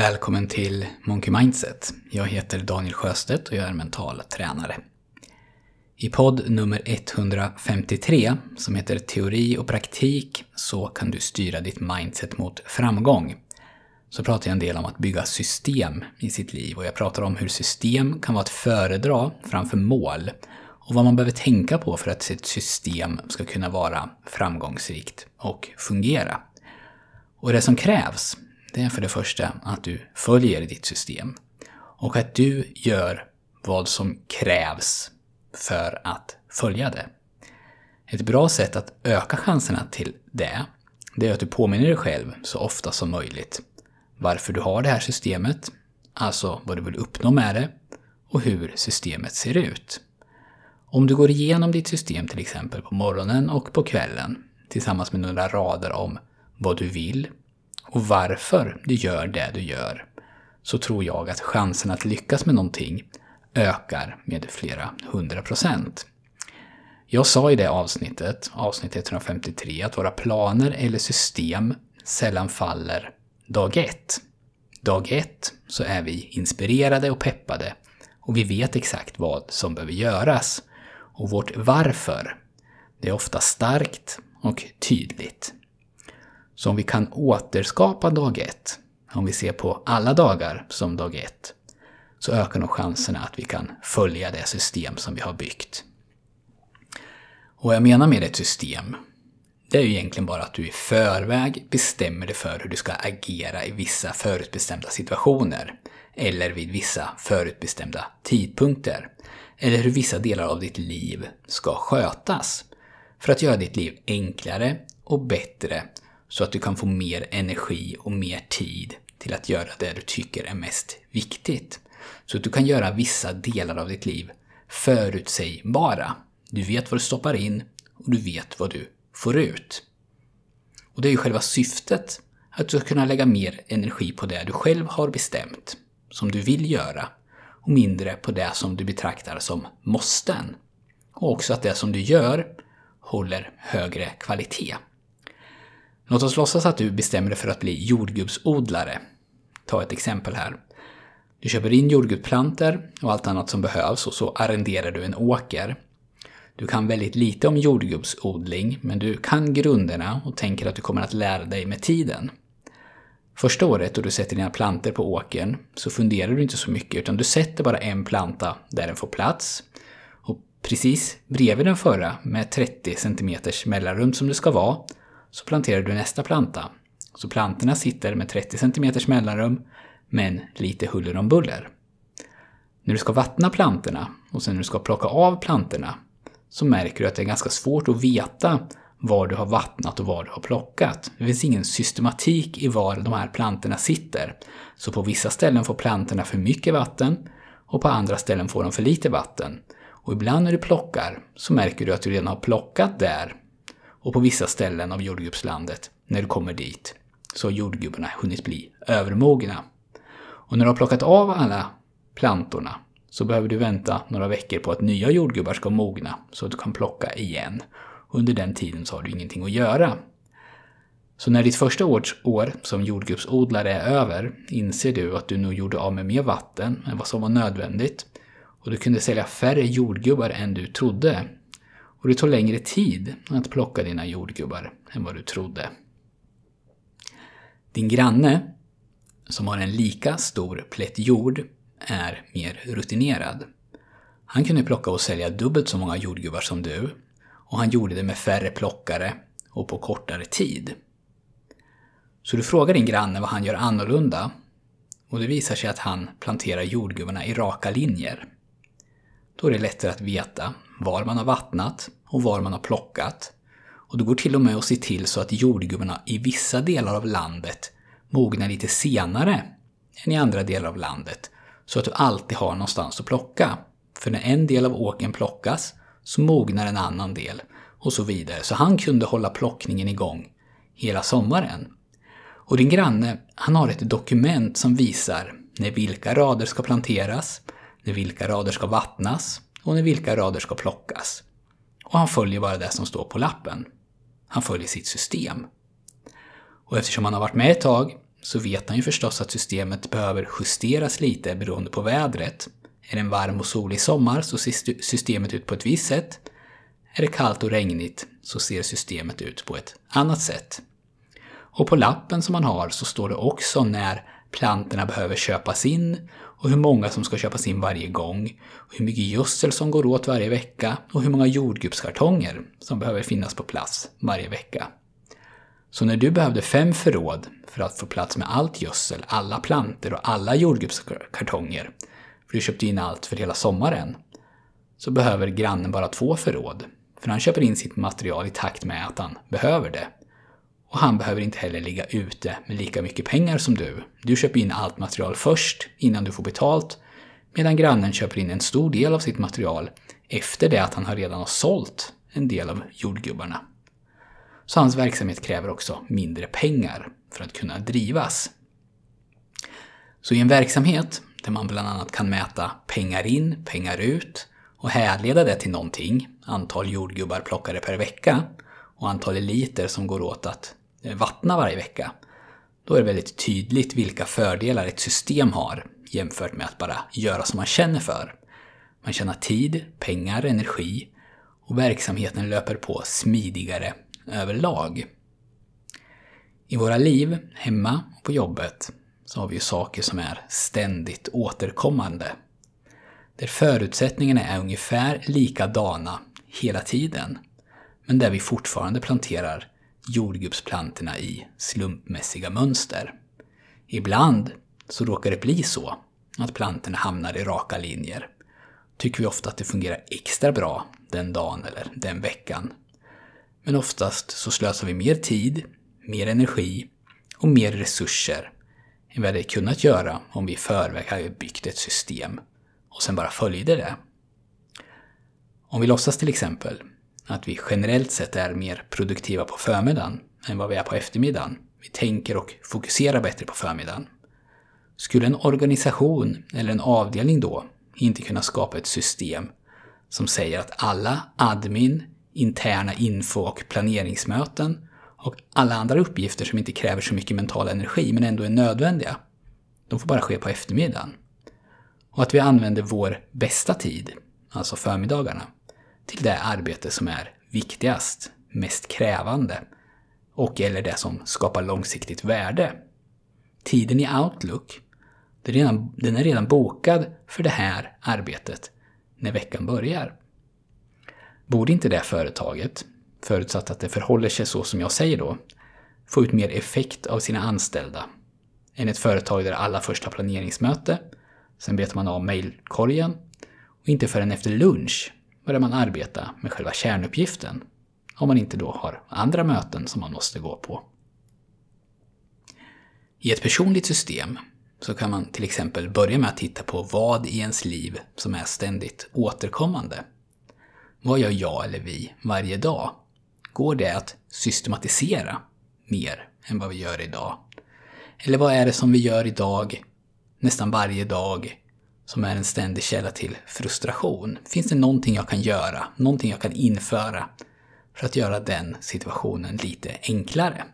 Välkommen till Monkey Mindset. Jag heter Daniel Sjöstedt och jag är mental tränare. I podd nummer 153, som heter Teori och praktik, så kan du styra ditt mindset mot framgång. Så pratar jag en del om att bygga system i sitt liv och jag pratar om hur system kan vara att föredra framför mål och vad man behöver tänka på för att sitt system ska kunna vara framgångsrikt och fungera. Och det som krävs, det är för det första att du följer ditt system och att du gör vad som krävs för att följa det. Ett bra sätt att öka chanserna till det, det är att du påminner dig själv så ofta som möjligt varför du har det här systemet, alltså vad du vill uppnå med det och hur systemet ser ut. Om du går igenom ditt system till exempel på morgonen och på kvällen tillsammans med några rader om vad du vill och varför du gör det du gör, så tror jag att chansen att lyckas med någonting ökar med flera hundra procent. Jag sa i det avsnittet, avsnitt 153, att våra planer eller system sällan faller dag ett. Dag ett så är vi inspirerade och peppade och vi vet exakt vad som behöver göras. Och vårt varför, det är ofta starkt och tydligt. Så om vi kan återskapa dag ett, om vi ser på alla dagar som dag ett, så ökar nog chanserna att vi kan följa det system som vi har byggt. Och vad jag menar med ett system, det är ju egentligen bara att du i förväg bestämmer dig för hur du ska agera i vissa förutbestämda situationer, eller vid vissa förutbestämda tidpunkter, eller hur vissa delar av ditt liv ska skötas, för att göra ditt liv enklare och bättre så att du kan få mer energi och mer tid till att göra det du tycker är mest viktigt. Så att du kan göra vissa delar av ditt liv förutsägbara. Du vet vad du stoppar in och du vet vad du får ut. Och det är ju själva syftet, att du ska kunna lägga mer energi på det du själv har bestämt, som du vill göra, och mindre på det som du betraktar som måsten. Och också att det som du gör håller högre kvalitet. Låt oss låtsas att du bestämmer dig för att bli jordgubbsodlare. Ta ett exempel här. Du köper in jordgubbsplantor och allt annat som behövs och så arrenderar du en åker. Du kan väldigt lite om jordgubbsodling, men du kan grunderna och tänker att du kommer att lära dig med tiden. Första året då du sätter dina plantor på åkern så funderar du inte så mycket utan du sätter bara en planta där den får plats. Och precis bredvid den förra, med 30 cm mellanrum som det ska vara, så planterar du nästa planta. Så plantorna sitter med 30 cm mellanrum, men lite huller om buller. När du ska vattna plantorna och sen när du ska plocka av plantorna så märker du att det är ganska svårt att veta var du har vattnat och var du har plockat. Det finns ingen systematik i var de här plantorna sitter. Så på vissa ställen får plantorna för mycket vatten och på andra ställen får de för lite vatten. Och ibland när du plockar så märker du att du redan har plockat där och på vissa ställen av jordgubbslandet, när du kommer dit, så har jordgubbarna hunnit bli övermogna. Och när du har plockat av alla plantorna så behöver du vänta några veckor på att nya jordgubbar ska mogna så att du kan plocka igen. Under den tiden så har du ingenting att göra. Så när ditt första år som jordgubbsodlare är över inser du att du nog gjorde av med mer vatten än vad som var nödvändigt och du kunde sälja färre jordgubbar än du trodde. Och det tog längre tid att plocka dina jordgubbar än vad du trodde. Din granne, som har en lika stor plätt jord, är mer rutinerad. Han kunde plocka och sälja dubbelt så många jordgubbar som du och han gjorde det med färre plockare och på kortare tid. Så du frågar din granne vad han gör annorlunda och det visar sig att han planterar jordgubbarna i raka linjer. Då är det lättare att veta var man har vattnat och var man har plockat. Och det går till och med att se till så att jordgubbarna i vissa delar av landet mognar lite senare än i andra delar av landet. Så att du alltid har någonstans att plocka. För när en del av åken plockas så mognar en annan del och så vidare. Så han kunde hålla plockningen igång hela sommaren. Och din granne, han har ett dokument som visar när vilka rader ska planteras, när vilka rader ska vattnas och när vilka rader ska plockas. Och han följer bara det som står på lappen. Han följer sitt system. Och eftersom han har varit med ett tag så vet han ju förstås att systemet behöver justeras lite beroende på vädret. Är det en varm och solig sommar så ser systemet ut på ett visst sätt. Är det kallt och regnigt så ser systemet ut på ett annat sätt. Och på lappen som man har så står det också när plantorna behöver köpas in och hur många som ska köpas in varje gång, och hur mycket gödsel som går åt varje vecka och hur många jordgubbskartonger som behöver finnas på plats varje vecka. Så när du behövde fem förråd för att få plats med allt gödsel, alla planter och alla jordgubbskartonger, för du köpte in allt för hela sommaren, så behöver grannen bara två förråd, för han köper in sitt material i takt med att han behöver det. Och han behöver inte heller ligga ute med lika mycket pengar som du. Du köper in allt material först, innan du får betalt, medan grannen köper in en stor del av sitt material efter det att han redan har sålt en del av jordgubbarna. Så hans verksamhet kräver också mindre pengar för att kunna drivas. Så i en verksamhet där man bland annat kan mäta pengar in, pengar ut och härleda det till någonting, antal jordgubbar plockade per vecka och antal liter som går åt att Eh, vattna varje vecka, då är det väldigt tydligt vilka fördelar ett system har jämfört med att bara göra som man känner för. Man tjänar tid, pengar, energi och verksamheten löper på smidigare överlag. I våra liv, hemma och på jobbet, så har vi ju saker som är ständigt återkommande. Där förutsättningarna är ungefär likadana hela tiden, men där vi fortfarande planterar jordgubbsplantorna i slumpmässiga mönster. Ibland så råkar det bli så att plantorna hamnar i raka linjer. Tycker vi ofta att det fungerar extra bra den dagen eller den veckan. Men oftast så slösar vi mer tid, mer energi och mer resurser än vi hade kunnat göra om vi i förväg hade byggt ett system och sen bara följde det. Om vi låtsas till exempel att vi generellt sett är mer produktiva på förmiddagen än vad vi är på eftermiddagen. Vi tänker och fokuserar bättre på förmiddagen. Skulle en organisation eller en avdelning då inte kunna skapa ett system som säger att alla admin, interna info och planeringsmöten och alla andra uppgifter som inte kräver så mycket mental energi men ändå är nödvändiga, de får bara ske på eftermiddagen. Och att vi använder vår bästa tid, alltså förmiddagarna, till det arbete som är viktigast, mest krävande och eller det som skapar långsiktigt värde. Tiden i Outlook, den är redan bokad för det här arbetet när veckan börjar. Borde inte det företaget, förutsatt att det förhåller sig så som jag säger då, få ut mer effekt av sina anställda än ett företag där alla först har planeringsmöte, sen betar man av mejlkorgen och inte förrän efter lunch börjar man arbeta med själva kärnuppgiften, om man inte då har andra möten som man måste gå på. I ett personligt system så kan man till exempel börja med att titta på vad i ens liv som är ständigt återkommande. Vad gör jag eller vi varje dag? Går det att systematisera mer än vad vi gör idag? Eller vad är det som vi gör idag, nästan varje dag, som är en ständig källa till frustration? Finns det någonting jag kan göra, någonting jag kan införa för att göra den situationen lite enklare?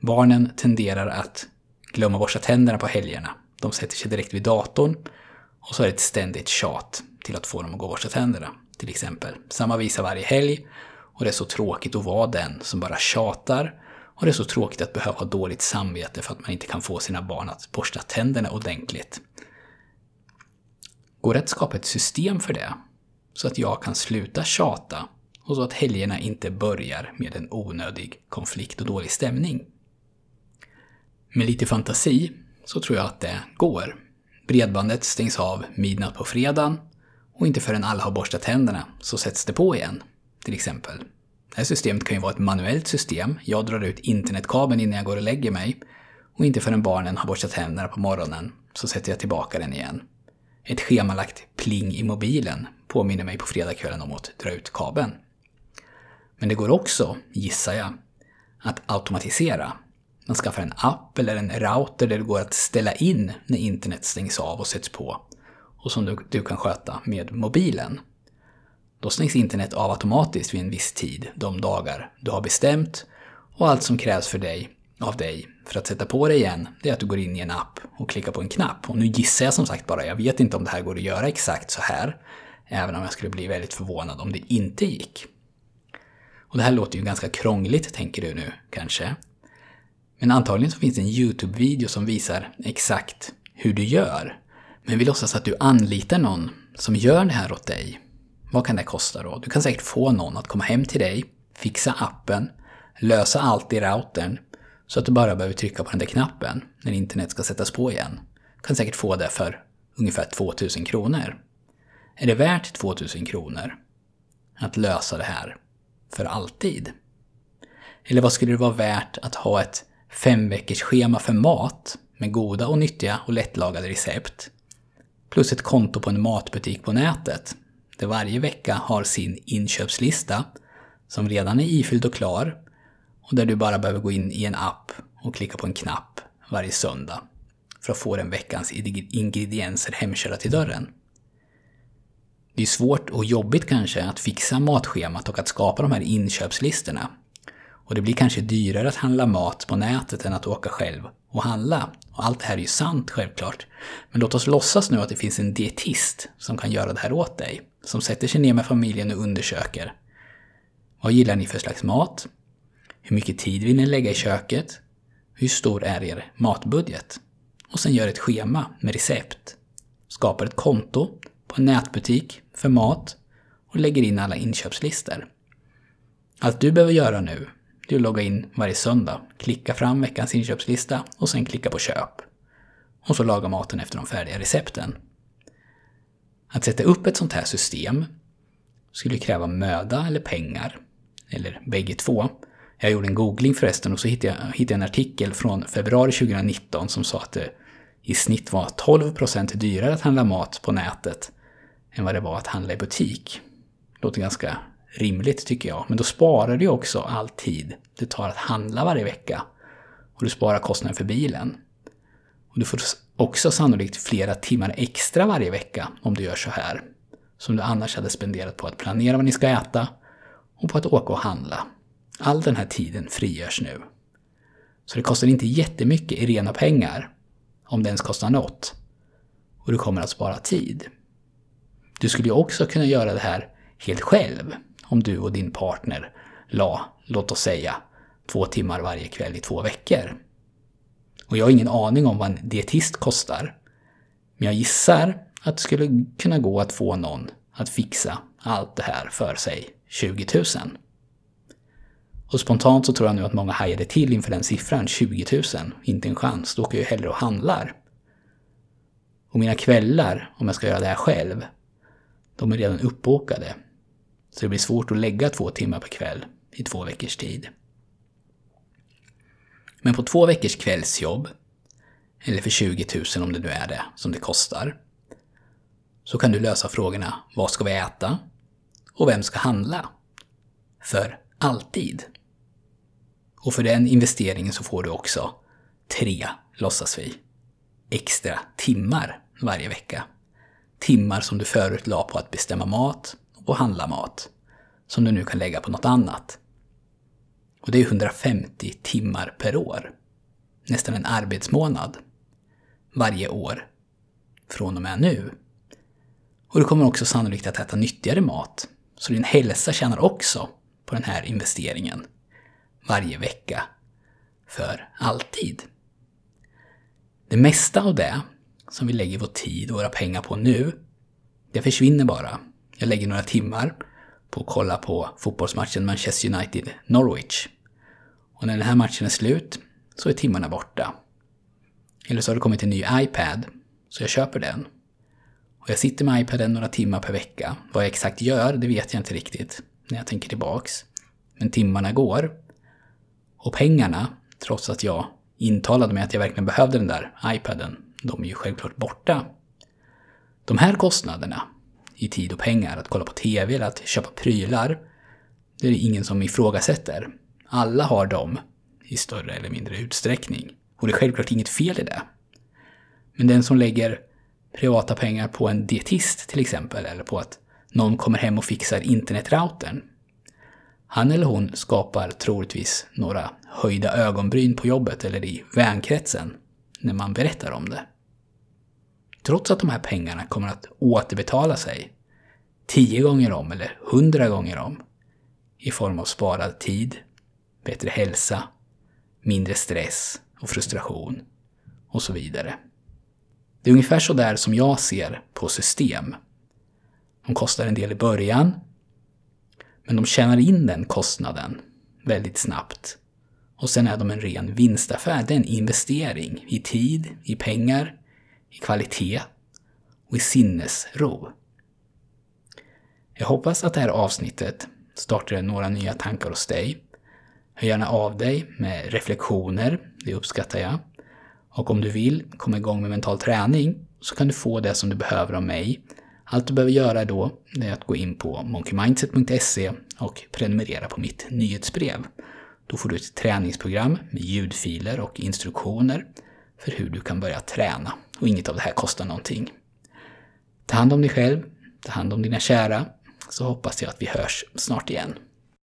Barnen tenderar att glömma borsta tänderna på helgerna. De sätter sig direkt vid datorn och så är det ett ständigt tjat till att få dem att gå och borsta tänderna, till exempel. Samma visa varje helg och det är så tråkigt att vara den som bara tjatar och det är så tråkigt att behöva ha dåligt samvete för att man inte kan få sina barn att borsta tänderna ordentligt. Går det att skapa ett system för det? Så att jag kan sluta tjata och så att helgerna inte börjar med en onödig konflikt och dålig stämning. Med lite fantasi så tror jag att det går. Bredbandet stängs av midnatt på fredagen och inte förrän alla har borstat tänderna så sätts det på igen, till exempel. Det här systemet kan ju vara ett manuellt system. Jag drar ut internetkabeln innan jag går och lägger mig. Och inte förrän barnen har borstat tänderna på morgonen så sätter jag tillbaka den igen. Ett schemalagt pling i mobilen påminner mig på fredagskvällen om att dra ut kabeln. Men det går också, gissar jag, att automatisera. Man skaffar en app eller en router där det går att ställa in när internet stängs av och sätts på och som du, du kan sköta med mobilen. Då stängs internet av automatiskt vid en viss tid, de dagar du har bestämt och allt som krävs för dig av dig för att sätta på det igen, det är att du går in i en app och klickar på en knapp. Och nu gissar jag som sagt bara, jag vet inte om det här går att göra exakt så här. Även om jag skulle bli väldigt förvånad om det inte gick. Och det här låter ju ganska krångligt, tänker du nu kanske. Men antagligen så finns det en YouTube-video som visar exakt hur du gör. Men vi låtsas att du anlitar någon som gör det här åt dig. Vad kan det kosta då? Du kan säkert få någon att komma hem till dig, fixa appen, lösa allt i routern så att du bara behöver trycka på den där knappen när internet ska sättas på igen. Du kan säkert få det för ungefär 2000 kronor. Är det värt 2000 kronor att lösa det här för alltid? Eller vad skulle det vara värt att ha ett femveckors schema för mat med goda och nyttiga och lättlagade recept plus ett konto på en matbutik på nätet där varje vecka har sin inköpslista som redan är ifylld och klar och där du bara behöver gå in i en app och klicka på en knapp varje söndag för att få den veckans ingredienser hemkörda till dörren. Det är svårt och jobbigt kanske att fixa matschemat och att skapa de här inköpslistorna. Och det blir kanske dyrare att handla mat på nätet än att åka själv och handla. Och allt det här är ju sant självklart. Men låt oss låtsas nu att det finns en dietist som kan göra det här åt dig. Som sätter sig ner med familjen och undersöker. Vad gillar ni för slags mat? Hur mycket tid vill ni lägga i köket? Hur stor är er matbudget? Och sen gör ett schema med recept. Skapar ett konto på en nätbutik för mat och lägger in alla inköpslistor. Allt du behöver göra nu är att logga in varje söndag, klicka fram veckans inköpslista och sen klicka på köp. Och så laga maten efter de färdiga recepten. Att sätta upp ett sånt här system skulle kräva möda eller pengar, eller bägge två. Jag gjorde en googling förresten och så hittade jag, hittade en artikel från februari 2019 som sa att det i snitt var 12% dyrare att handla mat på nätet än vad det var att handla i butik. Låter ganska rimligt tycker jag. Men då sparar du också all tid det tar att handla varje vecka. Och du sparar kostnaden för bilen. Och du får också sannolikt flera timmar extra varje vecka om du gör så här. Som du annars hade spenderat på att planera vad ni ska äta och på att åka och handla. All den här tiden frigörs nu. Så det kostar inte jättemycket i rena pengar, om det ens kostar något. Och du kommer att spara tid. Du skulle ju också kunna göra det här helt själv, om du och din partner la, låt oss säga, två timmar varje kväll i två veckor. Och jag har ingen aning om vad en dietist kostar. Men jag gissar att det skulle kunna gå att få någon att fixa allt det här för sig 20 000. Och spontant så tror jag nu att många hajade till inför den siffran, 20 000. Inte en chans, då åker jag hellre och handlar. Och mina kvällar, om jag ska göra det här själv, de är redan uppbokade. Så det blir svårt att lägga två timmar per kväll i två veckors tid. Men på två veckors kvällsjobb, eller för 20 000 om det nu är det som det kostar, så kan du lösa frågorna vad ska vi äta? Och vem ska handla? För alltid. Och för den investeringen så får du också tre, låtsas vi, extra timmar varje vecka. Timmar som du förut la på att bestämma mat och handla mat, som du nu kan lägga på något annat. Och det är 150 timmar per år. Nästan en arbetsmånad. Varje år. Från och med nu. Och du kommer också sannolikt att äta nyttigare mat. Så din hälsa tjänar också på den här investeringen. Varje vecka. För alltid. Det mesta av det som vi lägger vår tid och våra pengar på nu, det försvinner bara. Jag lägger några timmar på att kolla på fotbollsmatchen Manchester United-Norwich. Och när den här matchen är slut så är timmarna borta. Eller så har det kommit en ny iPad, så jag köper den. Och jag sitter med iPaden några timmar per vecka. Vad jag exakt gör, det vet jag inte riktigt när jag tänker tillbaks. Men timmarna går. Och pengarna, trots att jag intalade mig att jag verkligen behövde den där iPaden, de är ju självklart borta. De här kostnaderna, i tid och pengar, att kolla på TV eller att köpa prylar, det är det ingen som ifrågasätter. Alla har dem i större eller mindre utsträckning. Och det är självklart inget fel i det. Men den som lägger privata pengar på en dietist till exempel, eller på att någon kommer hem och fixar internetroutern. Han eller hon skapar troligtvis några höjda ögonbryn på jobbet eller i vänkretsen när man berättar om det. Trots att de här pengarna kommer att återbetala sig tio gånger om eller hundra gånger om i form av sparad tid, bättre hälsa, mindre stress och frustration och så vidare. Det är ungefär så där som jag ser på system. De kostar en del i början, men de tjänar in den kostnaden väldigt snabbt. Och sen är de en ren vinstaffär. Det är en investering i tid, i pengar, i kvalitet och i sinnesro. Jag hoppas att det här avsnittet startar några nya tankar hos dig. Hör gärna av dig med reflektioner, det uppskattar jag. Och om du vill komma igång med mental träning så kan du få det som du behöver av mig. Allt du behöver göra då är att gå in på monkeymindset.se och prenumerera på mitt nyhetsbrev. Då får du ett träningsprogram med ljudfiler och instruktioner för hur du kan börja träna. Och inget av det här kostar någonting. Ta hand om dig själv, ta hand om dina kära, så hoppas jag att vi hörs snart igen.